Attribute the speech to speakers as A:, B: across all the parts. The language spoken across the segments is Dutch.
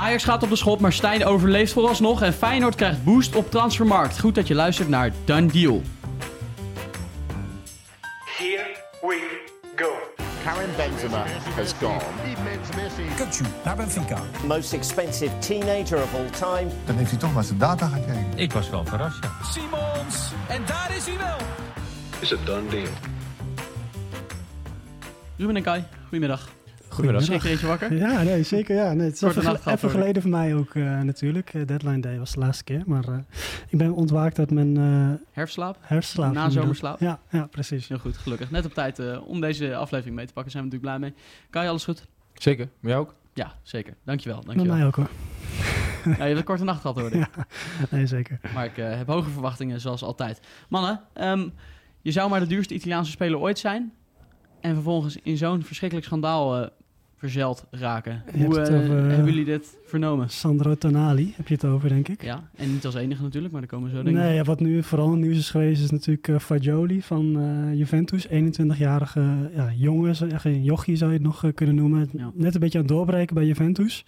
A: Ajax gaat op de schop, maar Stijn overleeft vooralsnog en Feyenoord krijgt boost op transfermarkt. Goed dat je luistert naar Done Deal.
B: Here we go.
C: Karim Benzema has gone.
D: Kutsu naar Benfica.
C: Most expensive teenager of all time.
E: Dan heeft hij toch maar zijn data gekeken.
F: Ik was wel verrast, ja.
D: Simons. En daar is hij wel.
B: Is a done deal.
A: Ruben en Kai, goedemiddag.
G: Goedemiddag.
A: Schrik er eentje wakker?
H: Ja, nee, zeker. Ja. Nee, het is even,
A: nacht
H: geleden voor mij ook eh, natuurlijk. Eh, deadline day was de laatste keer. Maar eh, ik ben ontwaakt uit mijn eh
A: Herfstslaap?
H: herfstslaap.
A: Na zomerslaap?
H: Ja, ja, precies.
A: Heel goed, gelukkig. Net op tijd eh, om deze aflevering mee te pakken. Zijn we natuurlijk blij mee. Kai, alles goed?
G: Zeker, met jou ook?
A: Ja, zeker. Dankjewel.
H: Met
A: dankjewel.
H: mij ook hoor.
A: Ja, je hebt een korte nacht gehad hoor.
H: Ja. Nee, zeker.
A: Maar ik eh, heb hoge verwachtingen zoals altijd. Mannen, ehm, je zou maar de duurste Italiaanse speler ooit zijn. En vervolgens in zo'n verschrikkelijk schandaal eh verzeld raken.
H: Je
A: Hoe eh,
H: over, eh,
A: hebben jullie dit vernomen?
H: Sandro Tonali heb je het over, denk ik.
A: Ja, en niet als enige natuurlijk, maar daar komen we zo denk ik.
H: Nee, ja, wat nu vooral nieuws is geweest is natuurlijk eh Fagioli van Juventus. 21-jarige ja, jongen, echt een jochie zou je het nog kunnen noemen.
A: Ja.
H: Net een beetje aan het doorbreken bij Juventus.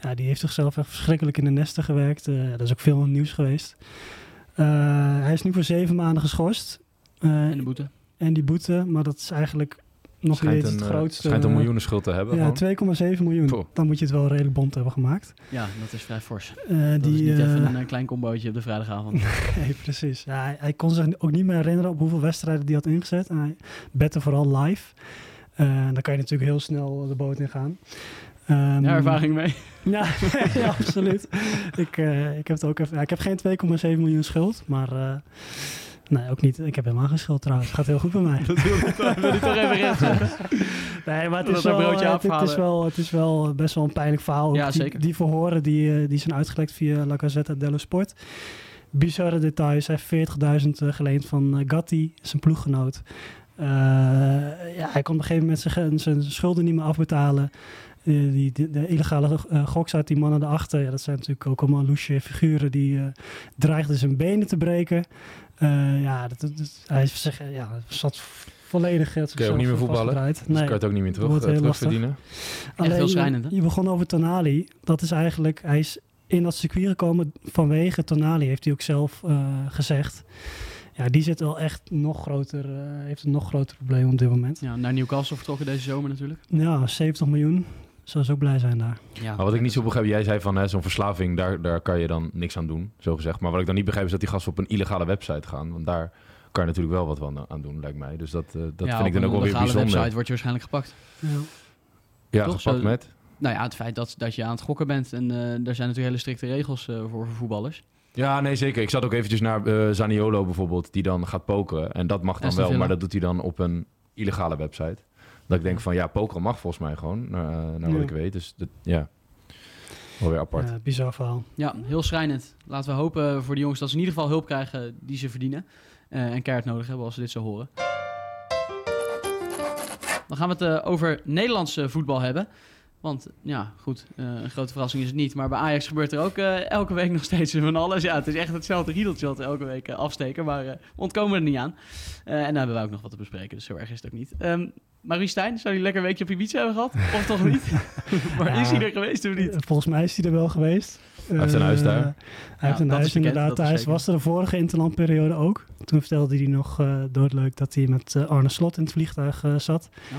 H: Ja, die heeft zichzelf echt verschrikkelijk in de nesten gewerkt. Dat is ook veel nieuws geweest. Hij is nu voor zeven maanden geschorst.
A: En de boete.
H: en die boete, maar dat is eigenlijk nog
G: Schijnt
H: steeds
G: een,
H: het
G: eh,
H: grootste.
G: schijnt een miljoenenschuld te hebben.
H: Ja,
G: gewoon.
H: 2,7 miljoen.
G: Poh.
H: Dan moet je het wel redelijk bond hebben gemaakt.
A: Ja, dat is vrij fors.
H: Eh,
A: Dat
H: die,
A: is niet
H: eh,
A: even een eh, klein combootje op de vrijdagavond.
H: Nee, precies. Ja, hij, hij kon zich ook niet meer herinneren op hoeveel wedstrijden hij had ingezet. En hij bette vooral live. Eh, dan kan je natuurlijk heel snel de boot in gaan. Ehm,
A: Ja, ervaring mee.
H: Ja, ja absoluut. ik, eh, ik heb het ook even. ja, ik heb geen 2,7 miljoen schuld, maar. Nee, ook niet. Ik heb helemaal geen schuld trouwens. Het gaat heel goed bij mij.
A: Dat wil ik toch- wil ik toch even zeggen.
H: Nee, maar het is, wel, eh, het, het is wel, het is wel best wel een pijnlijk verhaal.
A: Ja,
H: die,
A: zeker.
H: Die verhoren die, eh, die zijn uitgelekt via La Gazzetta dello Sport. Bizarre details. Hij heeft 40.000 eh, geleend van Gatti, zijn ploeggenoot. Ja, hij kon op een gegeven moment zijn, zijn schulden niet meer afbetalen. Die, de, de illegale eh, goks uit die mannen erachter. Ja, dat zijn natuurlijk ook allemaal loesje figuren die dreigden zijn benen te breken. Eh, ja, dat, dat, dat- hij zich, ja, zat volledig. had
G: Kun je ook niet meer voetballen? Dus kan je het ook niet meer terug,
H: wordt
G: eh,
H: heel lastig.
G: terugverdienen.
H: Je-
A: schrijnend, hè?
H: Je, begon over Tonali. Dat is eigenlijk, hij is in dat circuit gekomen vanwege Tonali, heeft hij ook zelf eh, gezegd. Ja, die zit wel echt nog groter, eh, heeft een nog groter probleem op dit moment.
A: Ja, naar Newcastle vertrokken deze zomer natuurlijk.
H: Ja, 70 miljoen. Zou ze ook blij zijn daar.
A: Ja,
G: Maar wat ik niet zo begrijp, jij zei van hè, zo'n verslaving, daar, daar kan je dan niks aan doen, zo gezegd. Maar wat ik dan niet begrijp is dat die gasten op een illegale website gaan. Want daar kan je natuurlijk wel wat van aan doen, lijkt mij. Dus dat, eh, dat
A: Ja,
G: vind ik dan
A: op
G: ook wel
A: een
G: weer
A: legale
G: bijzonder.
A: website word je waarschijnlijk gepakt.
H: Ja.
G: Ja,
A: Toch?
G: gepakt
A: Zo-
G: met.
A: Nou ja, het feit dat, dat je aan het gokken bent. En eh, daar zijn natuurlijk hele strikte regels eh, voor, voor voetballers.
G: Ja, nee, zeker. Ik zat ook eventjes naar eh, Zaniolo bijvoorbeeld, die dan gaat pokeren. En dat mag dan wel, maar dat doet hij dan op een illegale website. Dat ik denk van, ja, pokeren mag volgens mij gewoon, naar, eh, naar wat
H: Ja.
G: ik weet. Dus dat, ja, wel weer apart.
H: Ja, bizar verhaal.
A: Ja, heel schrijnend. Laten we hopen voor de jongens dat ze in ieder geval hulp krijgen die ze verdienen. eh, en keihard nodig hebben als ze dit zo horen. Dan gaan we het eh, over Nederlands eh, voetbal hebben. Want ja, goed, eh, een grote verrassing is het niet. Maar bij Ajax gebeurt er ook eh, elke week nog steeds van alles. Ja, het is echt hetzelfde riedeltje we elke week eh, afsteken. Maar eh, we ontkomen er niet aan. Eh, en dan hebben wij ook nog wat te bespreken, dus zo erg is het ook niet. Ehm Marie Stijn, zou je lekker een weekje op Ibiza hebben gehad? Of toch niet? maar
H: Ja.
A: is hij er geweest of niet?
H: Volgens mij is hij er wel geweest. Hij
G: heeft een huis daar.
H: Hij heeft een
A: dat
H: huis
A: bekend,
H: inderdaad.
A: dat is
H: Hij
A: zeker.
H: was er de vorige interlandperiode ook. Toen vertelde hij nog eh doodleuk dat hij met Arne Slot in het vliegtuig zat.
A: Ja.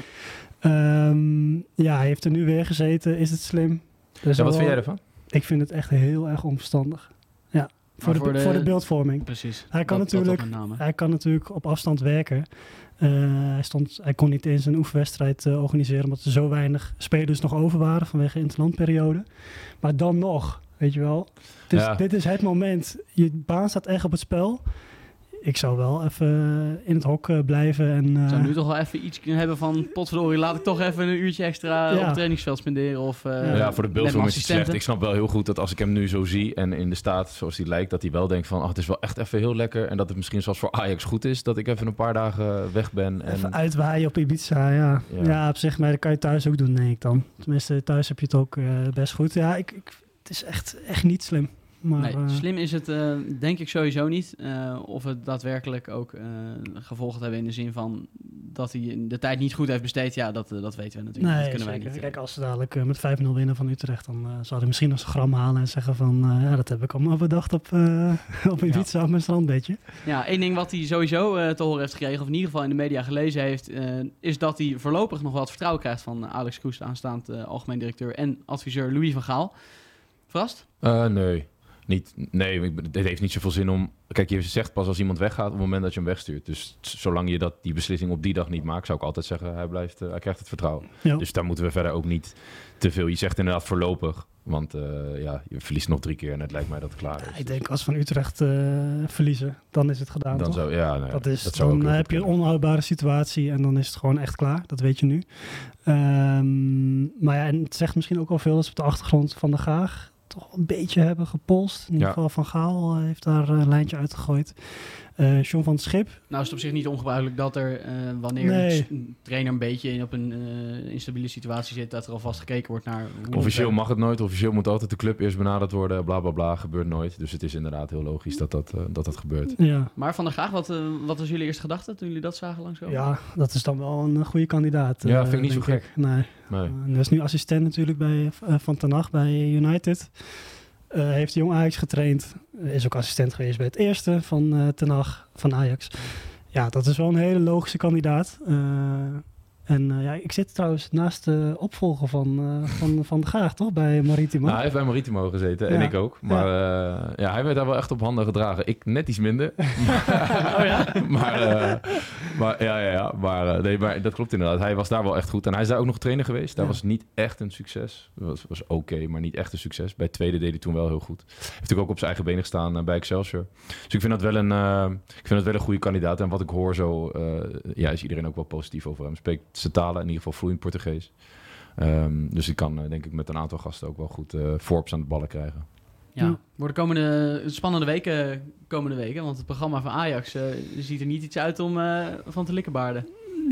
H: Ehm, ja, hij heeft er nu weer gezeten. Is het slim?
G: Ja, wat
H: wel-
G: vind jij ervan?
H: Ik vind het echt heel erg onverstandig. Ja, voor, de,
A: voor de-
H: voor de beeldvorming.
A: Precies.
H: Hij kan,
A: Dat-
H: natuurlijk, hij kan natuurlijk op afstand werken. Eh, hij, stond, hij kon niet eens een oefenwedstrijd eh, organiseren... omdat er zo weinig spelers nog over waren vanwege de interlandperiode. Maar dan nog, weet je wel. Dus
G: Ja.
H: dit is het moment. Je baan staat echt op het spel. Ik zou wel even in het hok eh, blijven. En,
A: Ik zou
H: eh,
A: nu toch wel even iets kunnen hebben van... potverdorie, laat ik toch even een uurtje extra
H: Ja.
A: op het trainingsveld spenderen. Of, eh,
H: Ja,
G: voor de beeldvorming is het slecht. Ik snap wel heel goed dat als ik hem nu zo zie en in de staat zoals hij lijkt, dat hij wel denkt van, ach, het is wel echt even heel lekker. En dat het misschien zoals voor Ajax goed is, dat ik even een paar dagen weg ben. En,
H: Even uitwaaien op Ibiza, ja.
G: Ja.
H: ja. op zich, maar dat kan je thuis ook doen, denk ik dan. Tenminste, thuis heb je het ook eh, best goed. Ja, ik, ik, het is echt, echt niet slim. Maar,
A: Nee,
H: eh,
A: slim is het eh, denk ik sowieso niet. Eh, of het daadwerkelijk ook eh, gevolgen hebben in de zin van dat hij de tijd niet goed heeft besteed, ja, dat, dat weten we natuurlijk. dat kunnen wij niet.
H: Kijk, als ze dadelijk met 5-0 winnen van Utrecht, dan eh zou hij misschien nog zijn gram halen en zeggen van, eh, ja, dat heb ik allemaal bedacht op, eh op Ibiza op mijn strandbedje.
A: Ja, één ding wat hij sowieso eh, te horen heeft gekregen, of in ieder geval in de media gelezen heeft, eh, is dat hij voorlopig nog wat vertrouwen krijgt van Alex Kroes, de aanstaand eh, algemeen directeur en adviseur Louis van Gaal. Verrast?
G: Eh, nee. Niet, nee, het heeft niet zoveel zin om... Kijk, je zegt pas als iemand weggaat op het moment dat je hem wegstuurt. Dus zolang je dat, die beslissing op die dag niet maakt, zou ik altijd zeggen, hij, blijft, eh, hij krijgt het vertrouwen.
H: Ja.
G: Dus daar moeten we verder ook niet te veel... Je zegt inderdaad voorlopig, want eh, ja, je verliest nog drie keer en het lijkt mij dat het klaar is.
H: Ik denk als we van Utrecht eh, verliezen, dan is het gedaan,
G: dan
H: toch?
G: zou, ja, nee,
H: Dat is,
G: dat
H: dan heb je een onhoudbare situatie en dan is het gewoon echt klaar. Dat weet je nu. Ehm, maar ja, en het zegt misschien ook wel veel ze op de achtergrond van de Gaag toch een beetje hebben gepolst. In ieder geval Van Gaal eh, heeft daar een lijntje uitgegooid. Eh John van het Schip,
A: Nou is het op zich niet ongebruikelijk dat er, eh, wanneer
H: Nee.
A: een trainer een beetje in, op een eh, instabiele situatie zit, dat er alvast gekeken wordt naar hoe
G: Officieel mag het nooit. Officieel moet altijd de club eerst benaderd worden. Bla bla bla. Gebeurt nooit. Dus het is inderdaad heel logisch dat dat, dat, dat gebeurt.
H: ja,
A: Maar Van der Graag, wat, wat was jullie eerste gedachte toen jullie dat zagen langskomen?
H: ja, dat is dan wel een goede kandidaat.
G: Ja, vind ik niet zo gek.
H: Nee.
G: Nee.
H: Uh, hij is nu assistent natuurlijk bij, van Ten Hag bij United. Eh, heeft jong Ajax getraind. Eh, is ook assistent geweest bij het eerste van eh Ten van Ajax. Ja, dat is wel een hele logische kandidaat. Eh, en eh, ja, ik zit trouwens naast de opvolger van, eh, van, van de Graag, toch? Bij Maritimo.
G: Nou, hij heeft bij Maritimo gezeten en ik ook. Maar ja. ja, hij werd daar wel echt op handen gedragen. Ik net iets minder.
A: Oh ja?
G: maar, eh, maar ja, ja, ja. Maar, eh, nee, maar dat klopt inderdaad. Hij was daar wel echt goed. En hij is daar ook nog trainer geweest. Daar
H: Ja.
G: was niet echt een succes. Was, was oké, maar niet echt een succes. Bij tweede deed hij toen wel heel goed. Heeft natuurlijk ook op zijn eigen benen gestaan eh, bij Excelsior. Dus ik vind dat wel een, eh, ik vind dat wel een goede kandidaat. En wat ik hoor zo, eh, ja, is iedereen ook wel positief over hem. Spreekt zijn talen, in ieder geval vloeiend Portugees. Ehm, dus ik kan eh, denk ik met een aantal gasten ook wel goed eh Forbes aan de ballen krijgen.
A: Ja, worden komende spannende weken, komende weken, want het programma van Ajax eh, ziet er niet iets uit om eh, van te likkenbaarden.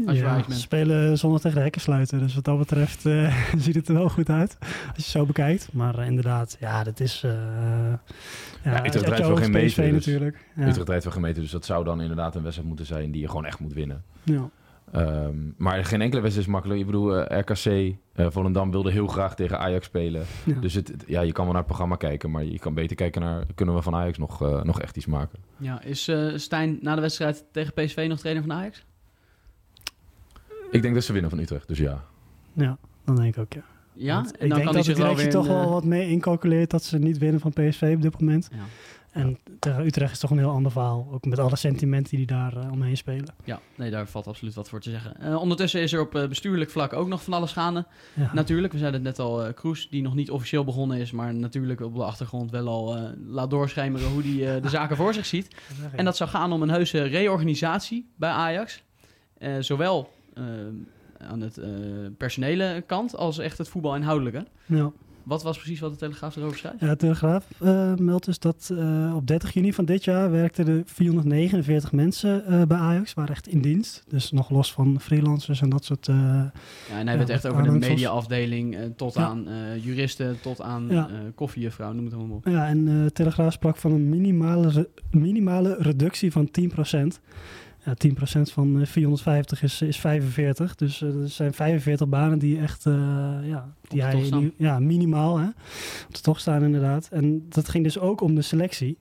A: Als je
H: ja, ze spelen zondag tegen de hekken sluiten. Dus wat dat betreft eh, ziet het er wel goed uit. Als je zo bekijkt. Maar eh, inderdaad, ja, dat is... eh ja,
G: Utrecht rijdt wel geen meter, dus
H: natuurlijk. Ja.
G: Utrecht rijdt wel gemeten, dus dat zou dan inderdaad een wedstrijd moeten zijn die je gewoon echt moet winnen.
H: Ja.
G: Ehm, maar geen enkele wedstrijd is makkelijk. Ik bedoel, eh, RKC, eh Volendam wilde heel graag tegen Ajax spelen.
H: Ja.
G: Dus het, het- ja, je kan wel naar het programma kijken, maar je kan beter kijken naar... kunnen we van Ajax nog, eh, nog echt iets maken?
A: Ja, is eh, Stijn na de wedstrijd tegen PSV nog trainer van Ajax?
G: Ik denk dat ze winnen van Utrecht, dus ja.
H: ja, dan denk ik ook, ja.
A: Ja,
H: Want
A: en
H: ik
A: dan
H: denk
A: kan hij
H: dat de
A: zich wel
H: directie
A: weer...
H: toch wel wat mee incalculeert dat ze niet winnen van PSV op dit moment.
A: ja.
H: En tegen Utrecht is toch een heel ander verhaal. Ook met alle sentimenten die daar eh, omheen spelen.
A: Ja, nee, daar valt absoluut wat voor te zeggen. Eh, ondertussen is er op eh, bestuurlijk vlak ook nog van alles gaande.
H: Ja.
A: Natuurlijk, we zeiden het net al, Kroes, die nog niet officieel begonnen is, maar natuurlijk op de achtergrond wel al laat doorschemeren hoe hij de zaken voor zich ziet. En dat zou gaan om een heuse reorganisatie bij Ajax. Zowel aan het personele kant als echt het voetbal inhoudelijke.
H: Ja.
A: Wat was precies wat de Telegraaf erover schrijft?
H: Ja, de Telegraaf eh, meldt dus dat eh, op 30 juni van dit jaar werkten er 449 mensen eh, bij Ajax. Waren echt in dienst. Dus nog los van freelancers en dat soort...
A: Ja, en hij
H: Ja,
A: heeft echt over de mediaafdeling tot
H: Ja.
A: aan juristen, tot aan
H: Ja.
A: koffiejuffrouw, noem het allemaal op.
H: ja, en eh Telegraaf sprak van een minimale, re- minimale reductie van 10%. Ja, 10% van eh, 450 is, is 45. Dus eh, er zijn 45 banen die echt... eh, ja, die hij nu- ja, minimaal hè, op de tocht staan inderdaad. En dat ging dus ook om de selectie.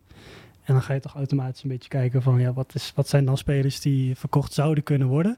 H: En dan ga je toch automatisch een beetje kijken van... Ja, wat, is, wat zijn dan spelers die verkocht zouden kunnen worden?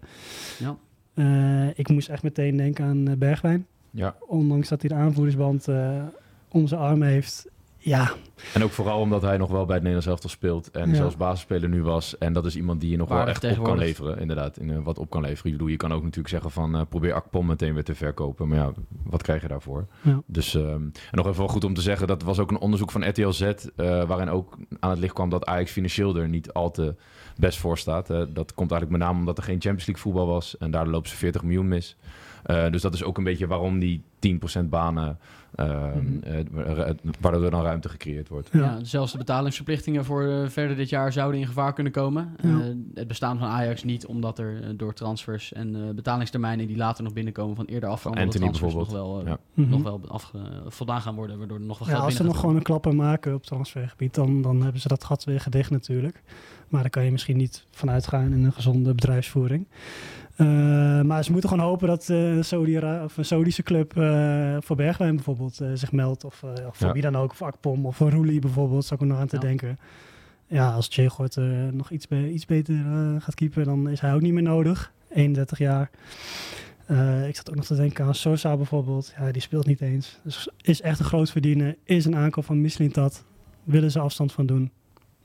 A: Ja.
H: Eh, ik moest echt meteen denken aan eh, Bergwijn.
G: ja.
H: Ondanks dat hij de aanvoerdersband eh om zijn arm heeft. Ja,
G: En ook vooral omdat hij nog wel bij het Nederlands elftal speelt. En
H: Ja.
G: zelfs basisspeler nu was. En dat is iemand die je nog wel echt op kan leveren. Inderdaad, in, eh, wat op kan leveren. Ik bedoel, je kan ook natuurlijk zeggen van... eh, probeer Akpom meteen weer te verkopen. Maar ja, wat krijg je daarvoor?
H: Ja.
G: Dus, ehm, en nog even wel goed om te zeggen... dat was ook een onderzoek van RTL Z... eh, waarin ook aan het licht kwam dat Ajax financieel er niet al te best voor staat. Dat komt eigenlijk met name omdat er geen Champions League voetbal was. En daardoor lopen ze 40 miljoen mis. Eh, dus dat is ook een beetje waarom die 10% banen... ehm,
A: Mhm.
G: eh, waardoor er dan ruimte gecreëerd wordt.
H: ja.
A: Ja, zelfs de betalingsverplichtingen voor eh, verder dit jaar zouden in gevaar kunnen komen.
H: Ja.
A: Eh, het bestaan van Ajax niet, omdat er door transfers en eh, betalingstermijnen die later nog binnenkomen van eerder afgehandelde
G: Anthony
A: transfers nog wel,
G: Ja.
H: Mhm.
A: nog wel afge- voldaan gaan worden, waardoor er nog wel
H: Ja,
A: geld
H: als ze nog gewoon een klapper maken op transfergebied, dan, dan hebben ze dat gat weer gedicht natuurlijk. Maar daar kan je misschien niet van uitgaan in een gezonde bedrijfsvoering. Eh, maar ze moeten gewoon hopen dat eh, een, Saudi of een Saudische club eh, voor Bergwijn bijvoorbeeld zich meldt. Of, eh, of voor
G: Ja.
H: wie dan ook, of Akpom of voor Roelie bijvoorbeeld, zou ik er nog aan te
A: Ja.
H: denken. Ja, als Tjegort eh nog iets, be- iets beter eh, gaat keepen, dan is hij ook niet meer nodig. 31 jaar. Eh, ik zat ook nog te denken aan Sosa bijvoorbeeld. Ja, die speelt niet eens. Dus is echt een groot verdiener. Is een aankoop van Mislintat. Willen ze afstand van doen.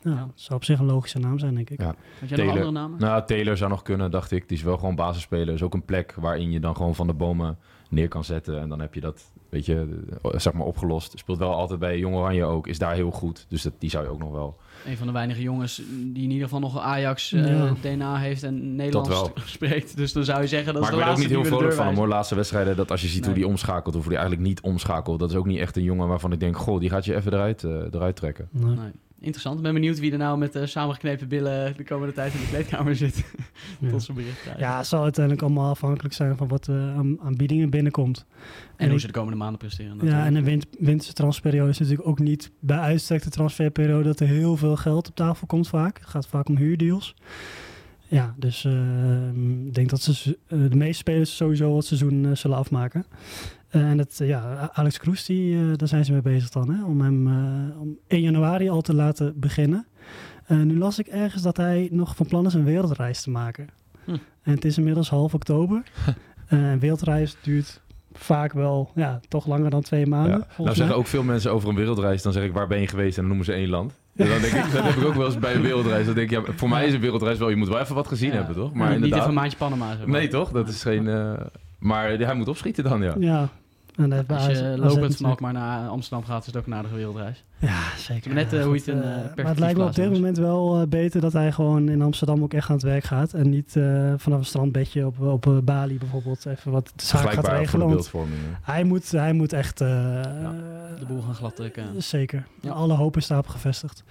H: Ja,
A: Ja.
H: dat zou op zich een logische naam zijn, denk ik.
G: Ja.
A: Had jij nog andere namen?
G: Nou, Taylor zou nog kunnen, dacht ik. Die is wel gewoon basisspeler. is ook een plek waarin je dan gewoon van de bomen neer kan zetten. En dan heb je dat, weet je, eh, zeg maar opgelost. Speelt wel altijd bij Jong Oranje ook. Is daar heel goed. Dus dat, die zou je ook nog wel...
A: Een van de weinige jongens die in ieder geval nog een Ajax eh,
H: Ja.
A: DNA heeft en Nederlands
G: wel.
A: spreekt. Dus dan zou je zeggen dat
G: maar
A: is
G: ik
A: de
G: ben ook niet heel vrolijk van hem hoor. Laatste wedstrijden, dat als je ziet hoe die omschakelt... of hoe die eigenlijk niet omschakelt... dat is ook niet echt een jongen waarvan ik denk... goh, die gaat je even eruit, eh, eruit trekken.
H: Nee.
A: Nee. Interessant. Ik ben benieuwd wie er nou met eh, samengeknepen billen de komende tijd in de kleedkamer zit.
H: Ja.
A: Tot zijn bericht krijgen.
H: Ja, het zal uiteindelijk allemaal afhankelijk zijn van wat er aan, aan biedingen binnenkomt.
A: En hoe ze de komende maanden presteren.
H: Ja, en een win winterse transferperiode is natuurlijk ook niet bij uitstek de transferperiode dat er heel veel geld op tafel komt vaak. Het gaat vaak om huurdeals. Ja, dus eh, ik denk dat ze, eh, de meeste spelers sowieso het seizoen eh, zullen afmaken. Eh, en het, ja, Alex Kroes, die, daar zijn ze mee bezig dan, hè, om hem eh, om 1 januari al te laten beginnen. Eh, nu las ik ergens dat hij nog van plan is een wereldreis te maken.
A: Hm.
H: En het is inmiddels half oktober. Eh, een wereldreis duurt vaak wel, ja, toch langer dan twee maanden.
G: Ja. Nou zeggen
H: mij.
G: ook veel mensen over een wereldreis... dan zeg ik, waar ben je geweest? En dan noemen ze één land. En dan denk ik, dat heb ik ook wel eens bij een wereldreis. Dan denk ik, ja, voor mij is een wereldreis wel... je moet wel even wat gezien
A: Ja.
G: hebben, toch?
A: Maar niet
G: inderdaad...
A: even een maandje Panama. Zeg maar.
G: Nee, toch? Dat is geen... eh, Maar hij moet opschieten dan, ja.
H: Ja. En
A: Als je
H: AZ
A: lopend van Alkmaar naar Amsterdam gaat, is het ook een aardige wereldreis.
H: Ja, zeker.
A: Maar net, eh,
H: Ja,
A: hoe het
H: eh,
A: eh,
H: maar het lijkt me op dit moment wel eh, beter dat hij gewoon in Amsterdam ook echt aan het werk gaat. En niet eh, vanaf een strandbedje op, op eh, Bali bijvoorbeeld even wat de zaak gaat
G: voor
H: regelen.
G: beeldvorming.
H: hij moet, hij moet echt... eh,
A: De boel gaan glad trekken.
H: Zeker.
A: Ja.
H: Alle hoop is daarop gevestigd.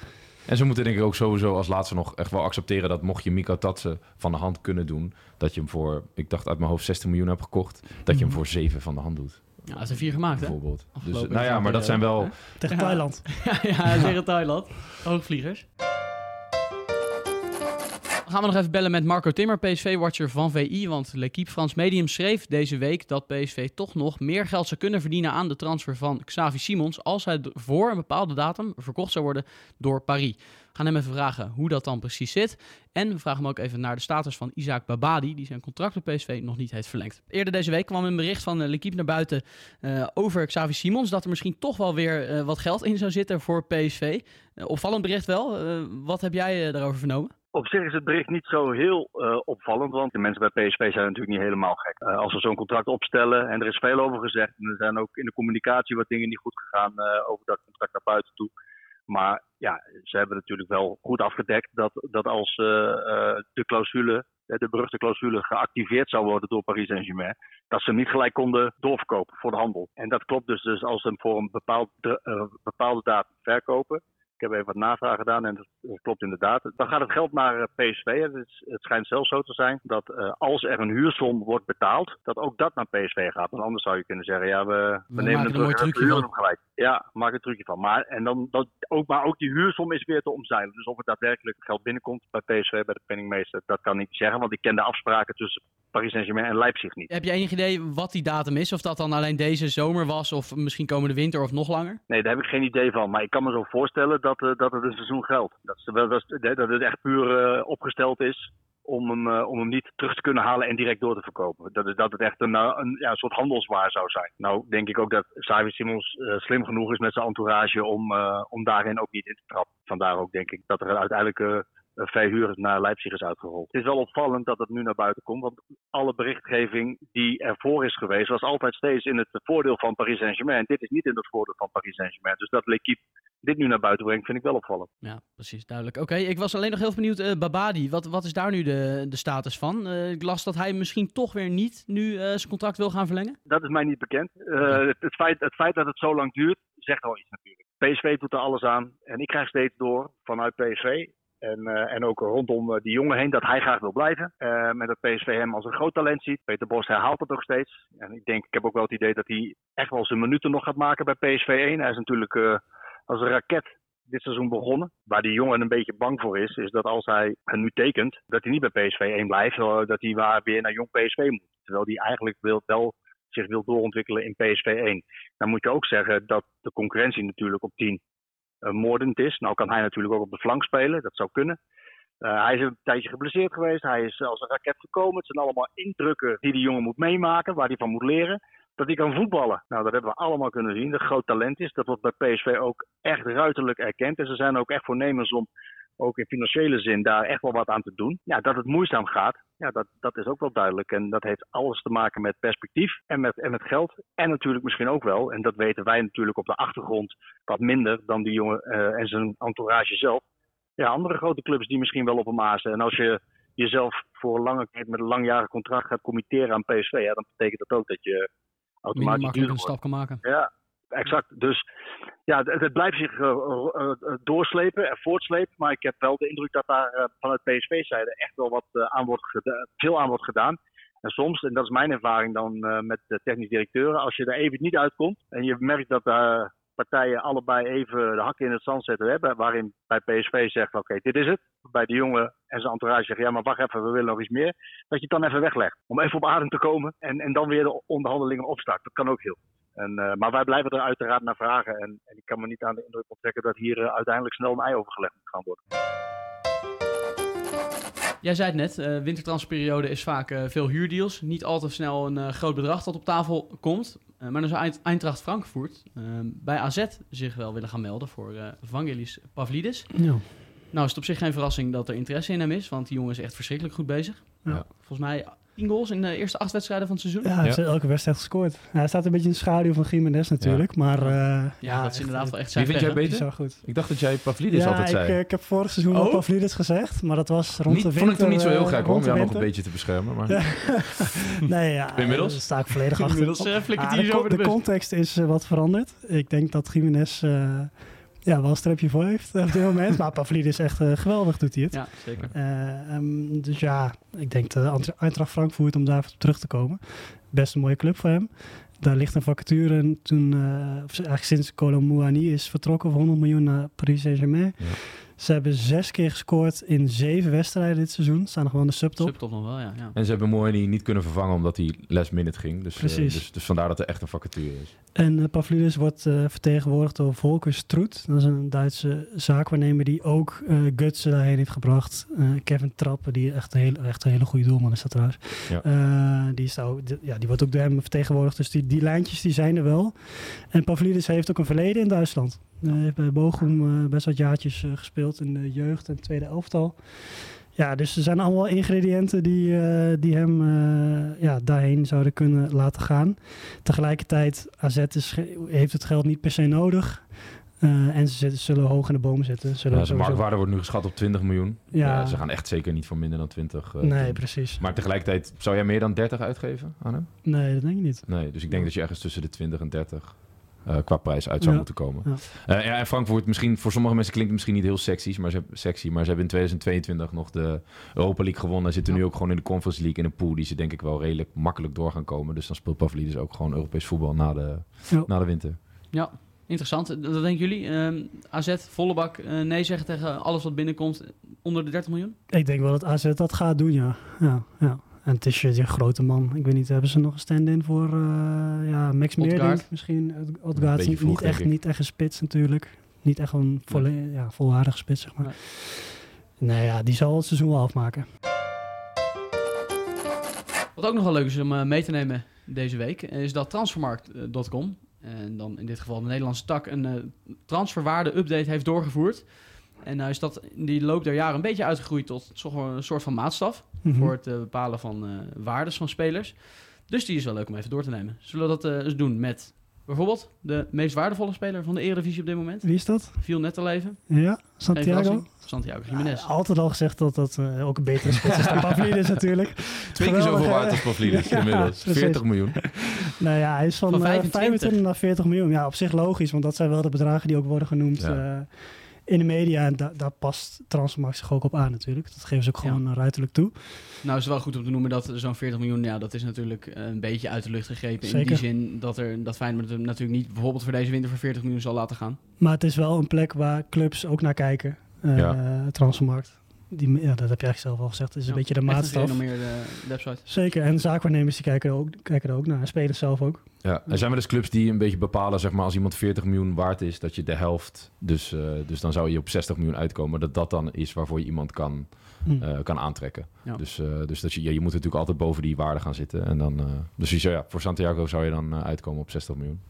G: En ze moeten denk ik ook sowieso als laatste nog echt wel accepteren... dat mocht je Mika Tatsen van de hand kunnen doen... dat je hem voor, ik dacht uit mijn hoofd 16 miljoen hebt gekocht... dat je hem
H: Mhm.
G: voor 7 van de hand doet,
A: Ja, heeft er vier gemaakt, hè?
G: bijvoorbeeld. Dus,
A: Afgelopen
G: nou ja, maar dat zijn wel...
H: Tegen
A: Ja.
H: Thailand.
A: ja, ja, tegen Thailand. Hoogvliegers. Gaan we nog even bellen met Marco Timmer, PSV-watcher van VI. Want L'Equipe Frans Medium schreef deze week dat PSV toch nog meer geld zou kunnen verdienen aan de transfer van Xavi Simons. als hij voor een bepaalde datum verkocht zou worden door Paris. Gaan hem even vragen hoe dat dan precies zit. En we vragen hem ook even naar de status van Isaac Babadi, die zijn contract bij PSV nog niet heeft verlengd. Eerder deze week kwam een bericht van eh, L'Equipe naar buiten eh, over Xavi Simons. Dat er misschien toch wel weer eh, wat geld in zou zitten voor PSV. Opvallend bericht wel. Wat heb jij daarover vernomen?
F: Op zich is het bericht niet zo heel opvallend, want de mensen bij PSV zijn natuurlijk niet helemaal gek. Als we zo'n contract opstellen, en er is veel over gezegd, en er zijn ook in de communicatie wat dingen niet goed gegaan over dat contract naar buiten toe. Maar ja, ze hebben natuurlijk wel goed afgedekt dat, dat als eh, eh, de clausule, eh, de beruchte clausule, geactiveerd zou worden door Paris Saint-Germain, dat ze hem niet gelijk konden doorverkopen voor de handel. En dat klopt dus, dus als ze hem voor een bepaald, bepaalde datum verkopen, heb even wat navraag gedaan en dat, klopt inderdaad. Dan gaat het geld naar eh, PSV. Het, is, het schijnt zelfs zo te zijn dat eh, als er een huursom wordt betaald, dat ook dat naar PSV gaat. Want anders zou je kunnen zeggen, ja, we, we,
A: We
F: nemen het
A: er een mooi
F: terug en we hem gelijk. Ja, maak een trucje van. Maar, en dan, dat, ook, maar ook die huursom is weer te omzeilen. Dus of er daadwerkelijk geld binnenkomt bij PSV, bij de penningmeester, dat kan ik niet zeggen. Want ik ken de afspraken tussen Paris Saint-Germain en Leipzig niet.
A: Heb jij enig idee wat die datum is? Of dat dan alleen deze zomer was, of misschien komende winter of nog langer?
F: Nee, daar heb ik geen idee van. Maar ik kan me zo voorstellen dat, eh, dat het een seizoen geldt. Dat, dat, dat het echt puur eh, opgesteld is om hem, eh, om hem niet terug te kunnen halen en direct door te verkopen. Dat, is, dat het echt een, ja, soort handelswaar zou zijn. Nou, denk ik ook dat Xavi Simons slim genoeg is met zijn entourage om, om daarin ook niet in te trappen. Vandaar ook denk ik dat er uiteindelijk eh, een verhuur naar Leipzig is uitgerold. Het is wel opvallend dat het nu naar buiten komt, want alle berichtgeving die ervoor is geweest was altijd steeds in het voordeel van Paris Saint-Germain. Dit is niet in het voordeel van Paris Saint-Germain. Dus dat L'Equipe dit nu naar buiten brengt, vind ik wel opvallend.
A: Ja, precies, duidelijk. Oké, ik was alleen nog heel benieuwd, eh, Babadi, wat, wat is daar nu de, de status van? Eh, ik las dat hij misschien toch weer niet nu eh, zijn contract wil gaan verlengen.
F: Dat is mij niet bekend. Eh, het, het feit, het feit dat het zo lang duurt, zegt al iets natuurlijk. PSV doet er alles aan. En ik krijg steeds door vanuit PSV. En, eh, en ook rondom eh, die jongen heen dat hij graag wil blijven. Eh, met dat PSV hem als een groot talent ziet. Peter Bos herhaalt het ook steeds. En ik denk, ik heb ook wel het idee dat hij echt wel zijn minuten nog gaat maken bij PSV 1. Hij is natuurlijk eh, als een raket dit seizoen begonnen. Waar die jongen een beetje bang voor is, is dat als hij nu tekent, dat hij niet bij PSV 1 blijft. eh, Dat hij waar weer naar jong PSV moet. Terwijl hij eigenlijk wil, wel zich wil doorontwikkelen in PSV 1. Dan moet je ook zeggen dat de concurrentie natuurlijk op 10 eh, moordend is. Nou kan hij natuurlijk ook op de flank spelen, dat zou kunnen. Eh, hij is een tijdje geblesseerd geweest. Hij is als een raket gekomen. Het zijn allemaal indrukken die die jongen moet meemaken, waar hij van moet leren. Dat hij kan voetballen. Nou, dat hebben we allemaal kunnen zien. Dat groot talent is. Dat wordt bij PSV ook echt ruiterlijk erkend. En ze zijn ook echt voornemens om ook in financiële zin daar echt wel wat aan te doen. Ja, dat het moeizaam gaat, ja, dat, dat is ook wel duidelijk. En dat heeft alles te maken met perspectief en met, en met geld. En natuurlijk misschien ook wel, en dat weten wij natuurlijk op de achtergrond wat minder dan die jongen eh, en zijn entourage zelf. Ja, andere grote clubs die misschien wel op hem azen. En als je jezelf voor een lange tijd met een langjarig contract gaat committeren aan PSV, ja, dan betekent dat ook dat je automatisch
A: een stap kan maken.
F: Ja, exact. Dus ja, het, blijft zich eh, eh, eh, doorslepen en voortslepen. Maar ik heb wel de indruk dat daar vanuit PSV-zijde echt wel wat aan wordt veel aan wordt gedaan. En soms, en dat is mijn ervaring dan met de technisch directeuren, als je er even niet uitkomt en je merkt dat eh, partijen allebei even de hakken in het zand zetten, bij- waarin bij PSV zegt, oké, dit is het. Bij de jongen en zijn entourage zegt, ja, maar wacht even, we willen nog iets meer. Dat je het dan even weglegt, om even op adem te komen en, en dan weer de onderhandelingen opstart. Dat kan ook heel. En, eh, maar wij blijven er uiteraard naar vragen. En, en ik kan me niet aan de indruk onttrekken dat hier eh, uiteindelijk snel een ei overgelegd moet gaan worden.
A: Jij zei het net, eh wintertransferperiode is vaak eh, veel huurdeals. Niet al te snel een eh, groot bedrag dat op tafel komt. Eh, maar dan zou Eind- Eintracht Frankfurt eh, bij AZ zich wel willen gaan melden voor eh Vangelis Pavlidis.
H: Ja.
A: Nou is het op zich geen verrassing dat er interesse in hem is, want die jongen is echt verschrikkelijk goed bezig.
H: Ja.
A: Volgens mij 10 goals in de eerste acht wedstrijden van het seizoen.
H: Ja, hij heeft elke wedstrijd gescoord. Ja, hij staat een beetje in de schaduw van Jiménez natuurlijk. Maar eh,
A: Ja, dat is inderdaad wel echt
G: Wie
A: zijn
G: vind
A: pech,
G: jij beter?
H: zo goed.
G: Ik dacht dat jij Pavlidis
H: ja,
G: altijd
H: ik,
G: zei.
H: eh, ik heb vorig seizoen
A: Oh?
H: al Pavlidis gezegd, maar dat was rond
G: niet,
H: de winter.
G: vond ik toen niet zo heel
H: eh,
G: gek hoor, om jou nog een beetje te beschermen. Maar...
H: Nee, ja,
G: Inmiddels?
H: daar sta ik volledig achter.
A: Inmiddels flikkert
H: Ah,
A: hij
H: de,
A: de
H: de context is wat veranderd. Ik denk dat Jiménez eh, ja, wel een streepje voor heeft op dit moment. maar Pavlidis echt eh, geweldig doet hij het.
A: Ja, zeker.
H: Eh, ehm, dus ja, ik denk de Eintra- Eintracht Frankfurt om daar even op terug te komen. Best een mooie club voor hem. Daar ligt een vacature en toen, eh, of eigenlijk sinds Colomouani is vertrokken voor 100 miljoen naar Paris Saint-Germain.
G: Ja.
H: Ze hebben zes keer gescoord in zeven wedstrijden dit seizoen. Staan nog wel in de subtop.
A: Subtop nog wel, ja. ja.
G: En ze hebben Moini niet kunnen vervangen omdat hij last minute ging. Dus, eh,
H: Precies.
G: dus, dus vandaar dat er echt een vacature is.
H: En uh, Pavlidis wordt uh, vertegenwoordigd door Volker Stroet. Dat is een Duitse zaakwaarnemer die ook uh, Gutsen daarheen heeft gebracht. Uh, Kevin Trappen, die echt een, hele, echt een hele goede doelman is dat trouwens.
G: Ja.
H: Uh, die, is ook, die, ja, die wordt ook door hem vertegenwoordigd. Dus die, die lijntjes die zijn er wel. En Pavlidis heeft ook een verleden in Duitsland. Hij heeft bij Bochum best wat jaartjes uh, gespeeld in de jeugd en tweede elftal. Ja, dus er zijn allemaal ingrediënten die, uh, die hem uh, ja, daarheen zouden kunnen laten gaan. Tegelijkertijd, AZ is, heeft het geld niet per se nodig. Uh, en ze zitten, zullen hoog in de boom zitten. Zullen
G: ja, zijn marktwaarde wordt nu geschat op 20 miljoen.
H: Ja.
G: Ze gaan echt zeker niet voor minder dan 20. Uh,
H: nee, precies.
G: Maar tegelijkertijd, zou jij meer dan 30 uitgeven aan hem?
H: Nee, dat denk ik niet.
G: Nee, dus ik denk dat je ergens tussen de 20 en 30 uh, qua prijs uit zou
H: Ja.
G: moeten komen.
H: Ja.
G: Uh, ja, en Frankfurt, misschien, voor sommige mensen klinkt het misschien niet heel sexy maar, ze, sexy, maar ze hebben in 2022 nog de Europa League gewonnen. En zitten nu ook gewoon in de Conference League in een pool die ze denk ik wel redelijk makkelijk door gaan komen. Dus dan speelt Pavlidis ook gewoon Europees voetbal na de,
H: Ja.
G: na de winter.
A: Ja, interessant. Wat denken jullie? Ehm, AZ, volle bak, eh, nee zeggen tegen alles wat binnenkomt onder de 30 miljoen?
H: Ik denk wel dat AZ dat gaat doen, ja. ja, ja. En het is je die grote man. Ik weet niet, hebben ze nog een stand-in voor uh, ja, Max. Meerdink misschien? Odgaard niet,
G: vroeg,
H: echt, niet echt een spits natuurlijk. Niet echt een volle, ja, volwaardige spits, zeg maar.
A: Nee.
H: Nee, ja, die zal het seizoen wel afmaken.
A: Wat ook nog wel leuk is om uh, mee te nemen deze week, is dat transfermarkt.com, en dan in dit geval de Nederlandse tak, een uh, transferwaarde-update heeft doorgevoerd. En nou is dat in die loop der jaren een beetje uitgegroeid tot een soort van maatstaf
H: Mhm.
A: voor het uh, bepalen van uh, waardes van spelers. Dus die is wel leuk om even door te nemen. Zullen we dat uh, eens doen met bijvoorbeeld de meest waardevolle speler van de Eredivisie op dit moment?
H: Wie is dat?
A: Viel net al even.
H: Ja, Santiago.
A: Santiago Jiménez.
H: Ja, altijd al gezegd dat dat uh, ook een betere spits is dan Pavlidis natuurlijk.
G: Twee keer zoveel waard als Pavlidis
H: Ja,
G: inmiddels.
H: precies.
G: 40 miljoen.
H: Nou ja, hij is van,
A: Van
H: eh,
A: 25.
H: 25 naar 40 miljoen. Ja, op zich logisch, want dat zijn wel de bedragen die ook worden genoemd
G: Ja.
H: Eh, in de media. En da- daar past Transfermarkt zich ook op aan natuurlijk. Dat geven ze ook
A: Ja.
H: gewoon uh, ruiterlijk toe.
A: Nou is het wel goed om te noemen dat zo'n 40 miljoen, ja, dat is natuurlijk een beetje uit de lucht gegrepen. In die zin dat, er, dat Feyenoord hem natuurlijk niet bijvoorbeeld voor deze winter voor 40 miljoen zal laten gaan.
H: Maar het is wel een plek waar clubs ook naar kijken. eh
G: Ja.
H: Transfermarkt. Die, ja, dat heb je eigenlijk zelf al gezegd. Dat is een
A: Ja,
H: beetje de
A: echt een
H: maatstaf.
A: gerenommeerde website.
H: Zeker. En zaakwaarnemers die kijken er ook, kijken er ook naar. En spelers zelf ook.
G: Ja, er zijn wel eens clubs die een beetje bepalen, zeg maar, als iemand 40 miljoen waard is, dat je de helft, dus, eh, dus dan zou je op 60 miljoen uitkomen, dat dat dan is waarvoor je iemand kan,
H: Hm.
G: eh, kan aantrekken.
A: Ja.
G: Dus, eh, dus dat je, ja, je moet natuurlijk altijd boven die waarde gaan zitten. En dan, eh, dus je zou- ja, voor Santiago zou je dan eh, uitkomen op 60 miljoen.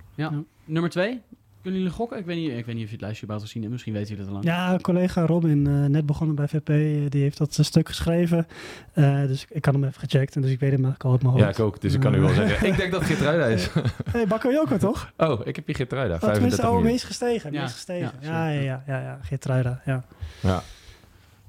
A: Nummer 2. Kunnen jullie gokken? Ik weet, niet, ik weet niet of je het lijstje überhaupt gezien hebt. Misschien weten jullie het al lang.
H: Ja, een collega Robin, eh, net begonnen bij VP, eh, die heeft dat een stuk geschreven. Eh, dus ik had hem even gecheckt. En dus ik weet hem eigenlijk al uit mijn
G: Ja,
H: hoofd.
G: ik ook. Dus ik kan nu wel zeggen, ik denk dat Geertruida is.
H: hey, Bakayoko toch?
G: oh, ik heb hier Geertruida,
H: Oh, tenminste,
G: 35
H: oh,
G: miljoen.
H: meest gestegen.
A: Ja,
H: meest gestegen.
A: ja,
H: Ja, ja, ja, ja, ja, Geertruida, ja.
G: Ja,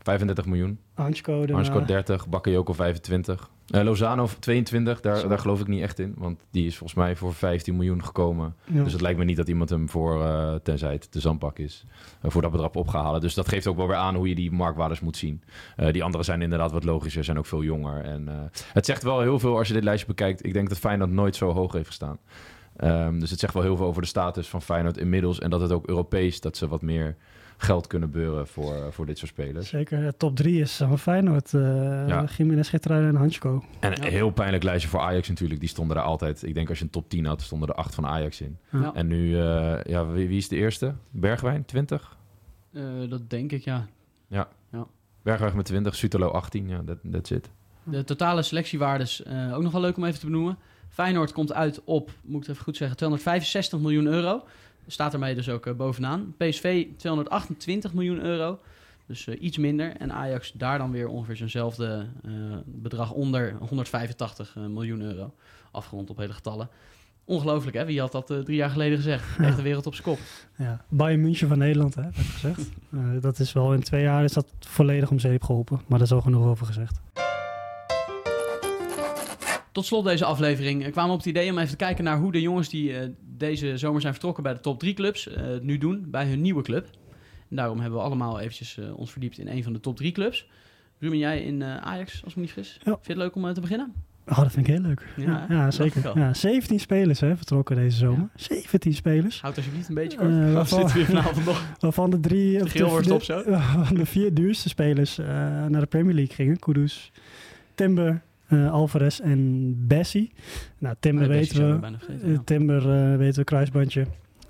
G: 35 miljoen.
H: Hansko,
G: Hansko 30, Bakayoko 25. Eh, Lozano 22, daar, daar geloof ik niet echt in. Want die is volgens mij voor 15 miljoen gekomen.
H: Ja.
G: Dus het lijkt me niet dat iemand hem voor, eh, tenzij het de zandpak is, eh, voor dat bedrag op gaat halen. Dus dat geeft ook wel weer aan hoe je die marktwaardes moet zien. Die andere zijn inderdaad wat logischer, zijn ook veel jonger. En het zegt wel heel veel als je dit lijstje bekijkt. Ik denk dat Feyenoord nooit zo hoog heeft gestaan. Ehm, dus het zegt wel heel veel over de status van Feyenoord inmiddels. En dat het ook Europees, dat ze wat meer geld kunnen beuren voor, eh, voor dit soort spelers.
H: Zeker, top drie is van Feyenoord. eh
G: Ja.
H: Jiménez, en Hansko.
G: En een heel pijnlijk lijstje voor Ajax natuurlijk. Die stonden er altijd. Ik denk als je een top 10 had, stonden er acht van Ajax in.
A: Ja.
G: En nu, eh, ja, wie, wie is de eerste? Bergwijn, 20?
A: Eh, dat denk ik, ja.
G: Bergwijn met 20, Sutelo 18. Ja, dat that's it.
A: De totale selectiewaardes, eh, ook nog wel leuk om even te benoemen. Feyenoord komt uit op, moet ik het even goed zeggen, 265 miljoen euro. Staat ermee dus ook eh, bovenaan. PSV 228 miljoen euro. Dus eh, iets minder. En Ajax daar dan weer ongeveer zijnzelfde eh, bedrag onder 185 eh, miljoen euro. Afgerond op hele getallen. Ongelooflijk hè, wie had dat drie jaar geleden gezegd? Echt de wereld op zijn kop.
H: Ja. Bayern München van Nederland, hè, werd gezegd. Dat is wel in twee jaar is dat volledig om zeep geholpen. Maar daar is al genoeg over gezegd.
A: Tot slot deze aflevering kwamen we op het idee om even te kijken naar hoe de jongens die eh, deze zomer zijn vertrokken bij de top 3 clubs eh, het nu doen bij hun nieuwe club. En daarom hebben we allemaal eventjes eh, ons verdiept in een van de top 3 clubs. Ruben, jij in eh, Ajax, als ik me niet vergis.
H: Ja.
A: Vind je het leuk om te beginnen?
H: Oh, dat vind ik heel leuk.
A: Ja,
H: zeker. Ja, 17 spelers hè, vertrokken deze zomer. 17 spelers.
A: Houd alsjeblieft een beetje kort. Of
H: waarvan-
A: zitten we hier vanavond nog?
H: Waarvan de drie... de,
A: wordt
H: de-
A: op zo?
H: waarvan de vier duurste spelers eh, naar de Premier League gingen. Kudus, Timber, eh, Alvarez en Bessie. Nou, Timber
A: Oh,
H: weten we. Eh. Timber eh, weten we, kruisbandje.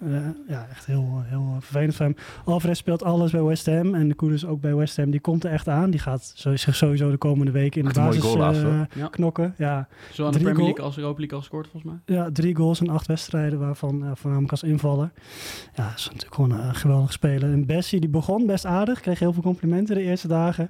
H: Eh, ja, echt heel, heel vervelend voor hem. Alvarez speelt alles bij West Ham. En de Kudus ook bij West Ham. Die komt er echt aan. Die gaat zo- zich sowieso de komende weken in de basis
G: goal
H: eh.
A: Ja.
H: knokken. Ja,
A: Zo aan de Premier League als Europa League al gescoord volgens mij.
H: ja, drie goals en acht wedstrijden, waarvan eh, voornamelijk als invaller. Ja, dat is natuurlijk gewoon een geweldig speler. En Bessie, die begon best aardig, kreeg heel veel complimenten de eerste dagen,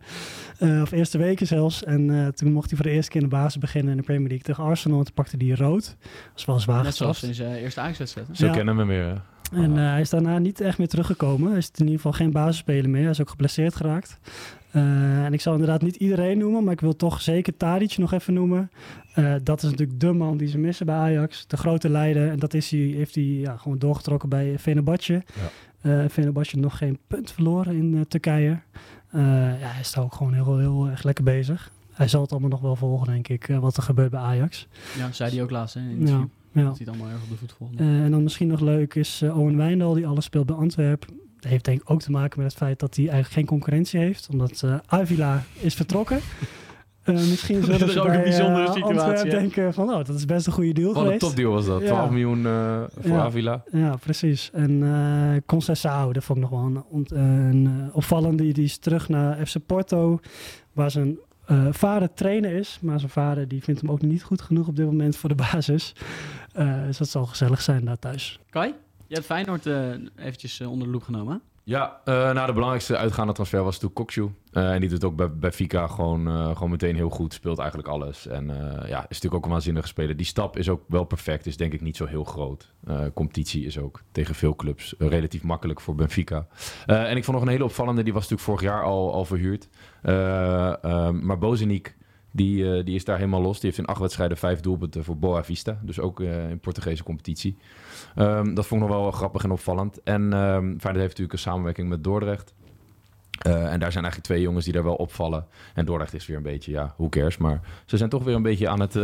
H: eh, of eerste weken zelfs. En eh, toen mocht hij voor de eerste keer in de basis beginnen in de Premier League tegen Arsenal. En toen pakte hij rood. Dat is wel zwaar
A: Net zoals in zijn eerste Ajax-wedstrijd. hè?
G: Zo
H: Ja.
G: kennen we hem weer.
H: En eh, hij is daarna niet echt meer teruggekomen. Hij is in ieder geval geen basisspeler meer. Hij is ook geblesseerd geraakt. Eh, en ik zal inderdaad niet iedereen noemen, maar ik wil toch zeker Tadic nog even noemen. Eh, dat is natuurlijk de man die ze missen bij Ajax. De grote leider. En dat is hij, heeft hij ja, gewoon doorgetrokken bij Fenerbahce. Ja. Fenerbahce nog geen punt verloren in Turkije. Eh, ja, hij is daar ook gewoon heel, heel erg lekker bezig. Hij zal het allemaal nog wel volgen, denk ik, wat er gebeurt bij Ajax.
A: Ja, zei hij ook laatst hè, in het
H: Ja,
A: interview.
H: Ja.
A: Dat hij het allemaal erg op de voet volgt.
H: Eh, en dan misschien nog leuk is eh, Owen Wijndal, die alles speelt bij Antwerpen. Dat heeft denk ik ook te maken met het feit dat hij eigenlijk geen concurrentie heeft. Omdat eh Avila is vertrokken. Eh, misschien zullen
A: Dat is ook een
H: bij,
A: bijzondere situatie,
H: Antwerpen denken van, oh, dat is best een goede deal
G: Wat een
H: geweest.
G: topdeal was dat.
H: Ja.
G: 12 miljoen eh, voor
H: Ja.
G: Avila.
H: Ja, precies. En eh Conceição, dat vond ik nog wel een, ont- een opvallende. Die is terug naar FC Porto, waar zijn eh, vader trainer is. Maar zijn vader die vindt hem ook niet goed genoeg op dit moment voor de basis. Eh, dus dat zal gezellig zijn daar thuis.
A: Kai, je hebt Feyenoord eh, eventjes eh, onder de loep genomen. hè?
G: Ja, eh nou, de belangrijkste uitgaande transfer was toen Kokshu. Eh, en die doet ook bij, bij Fika gewoon, eh, gewoon meteen heel goed. Speelt eigenlijk alles. En eh, ja, is natuurlijk ook een waanzinnige speler. Die stap is ook wel perfect. Is denk ik niet zo heel groot. Eh, competitie is ook tegen veel clubs relatief makkelijk voor Benfica. Eh, en ik vond nog een hele opvallende. Die was natuurlijk vorig jaar al, al verhuurd. Maar Bozeniek, die, eh, die is daar helemaal los. Die heeft in acht wedstrijden vijf doelpunten voor Boa Vista. Dus ook eh, in Portugese competitie. Ehm, dat vond ik nog wel grappig en opvallend. En ehm Feyenoord heeft natuurlijk een samenwerking met Dordrecht. Eh, en daar zijn eigenlijk twee jongens die daar wel opvallen. En Dordrecht is weer een beetje, ja, who cares. Maar ze zijn toch weer een beetje aan het,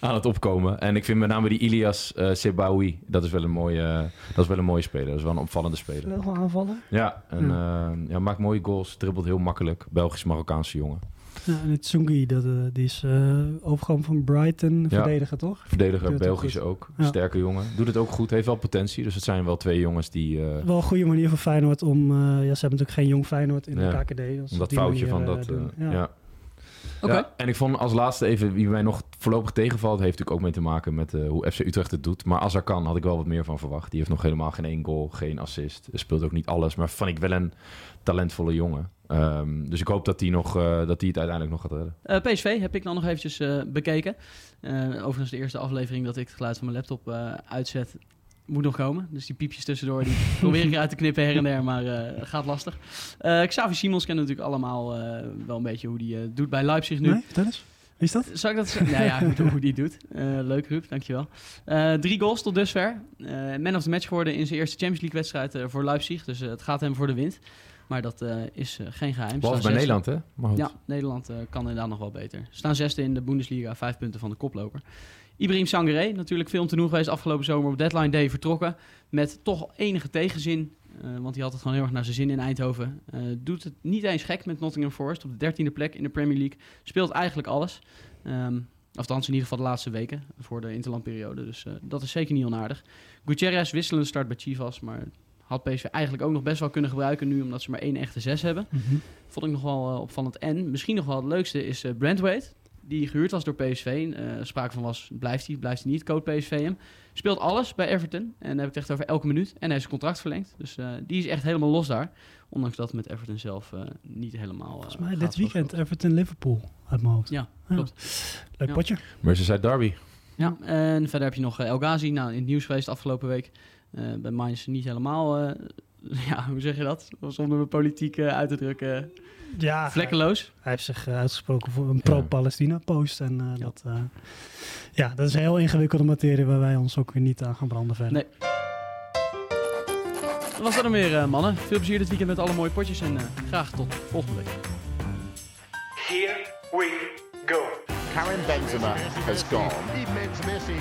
G: aan het opkomen. En ik vind met name die Ilias uh, Sebaoui, dat is wel een mooie, dat is wel een mooie speler. Dat is wel een opvallende speler.
H: Wel aanvallen.
G: Ja, en ja, maakt mooie goals, dribbelt heel makkelijk. Belgisch-Marokkaanse jongen.
H: Ja, en het Tsungi, dat, uh, die is uh, overgekomen van Brighton, verdediger toch?
G: Verdediger, Belgische ook. Ja. Sterke jongen. Doet het ook goed, heeft wel potentie. Dus het zijn wel twee jongens die... Uh...
H: Wel een goede manier voor Feyenoord om... ja, ze hebben natuurlijk geen jong Feyenoord in de KKD.
G: Om dat foutje van dat... ja. Ja. Okay. Ja, en ik vond als laatste even, wie mij nog voorlopig tegenvalt, heeft natuurlijk ook mee te maken met uh, hoe FC Utrecht het doet. Maar als er kan, had ik wel wat meer van verwacht. Die heeft nog helemaal geen één goal, geen assist. Speelt ook niet alles, maar vond ik wel een talentvolle jongen. Um, dus ik hoop dat hij nog, uh, dat hij het uiteindelijk nog gaat redden.
A: Uh, PSV heb ik dan nog eventjes bekeken. overigens de eerste aflevering dat ik het geluid van mijn laptop uitzet, moet nog komen. Dus die piepjes tussendoor, die probeer ik uit te knippen her en der, maar uh, gaat lastig. Uh, Xavi Simons kennen natuurlijk allemaal uh, wel een beetje hoe die doet bij Leipzig nu.
H: Nee, vertel eens. Wie is dat?
A: Zal ik dat zeggen? nou ja, goed, hoe die het doet. leuk Ruud, dankjewel. drie goals tot dusver. man of the match geworden in zijn eerste Champions League wedstrijd voor Leipzig. Dus het gaat hem voor de wind. Maar dat uh, is uh, geen geheim.
G: Behalve bij Nederland, hè?
A: Ja, Nederland uh, kan inderdaad nog wel beter. Staan zesde in de Bundesliga, vijf punten van de koploper. Ibrahim Sangaré, natuurlijk veel te doen geweest afgelopen zomer op deadline day vertrokken. Met toch enige tegenzin, want hij had het gewoon heel erg naar zijn zin in Eindhoven. doet het niet eens gek met Nottingham Forest op de dertiende plek in de Premier League. Speelt eigenlijk alles. Um, Althans, in ieder geval de laatste weken voor de interlandperiode. Dus dat is zeker niet onaardig. Gutierrez wisselende start bij Chivas, maar had PSV eigenlijk ook nog best wel kunnen gebruiken nu, omdat ze maar één echte zes hebben.
H: Mm -hmm.
A: Vond ik nog wel uh, opvallend. En misschien nog wel het leukste is Brandwaite, die gehuurd was door PSV. Uh, sprake van was, blijft hij, blijft hij niet, code PSV hem. Speelt alles bij Everton. En dan heb ik het echt over elke minuut. En hij heeft zijn contract verlengd. Dus die is echt helemaal los daar. Ondanks dat met Everton zelf niet helemaal...
H: Volgens mij dit weekend Everton-Liverpool uit mijn hoofd.
A: Ja, klopt.
H: Leuk
A: ja.
H: potje.
G: Merseyside Derby.
A: Ja, en verder heb je nog El Ghazi. Nou, in het nieuws geweest afgelopen week. Uh, bij Mainz niet helemaal, uh, ja, hoe zeg je dat? Zonder me politiek uh, uit te drukken.
H: Ja,
A: vlekkeloos.
H: Hij, hij heeft zich uitgesproken voor een pro-Palestina-post. En ja. dat, ja, dat is een heel ingewikkelde materie waar wij ons ook weer niet aan gaan branden verder.
A: Nee. Dat was dat dan weer, mannen. Veel plezier dit weekend met alle mooie potjes en graag tot volgende week.
B: Here we go.
C: Karim Benzema has gone.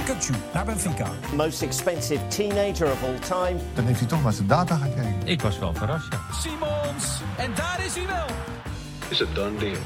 D: Kutsu naar Benfica.
C: Most expensive teenager of all time.
E: Dan heeft hij toch maar zijn data gekeken.
I: Ik was wel verrast, ja.
D: Simons, en daar is hij wel.
B: Is a done deal.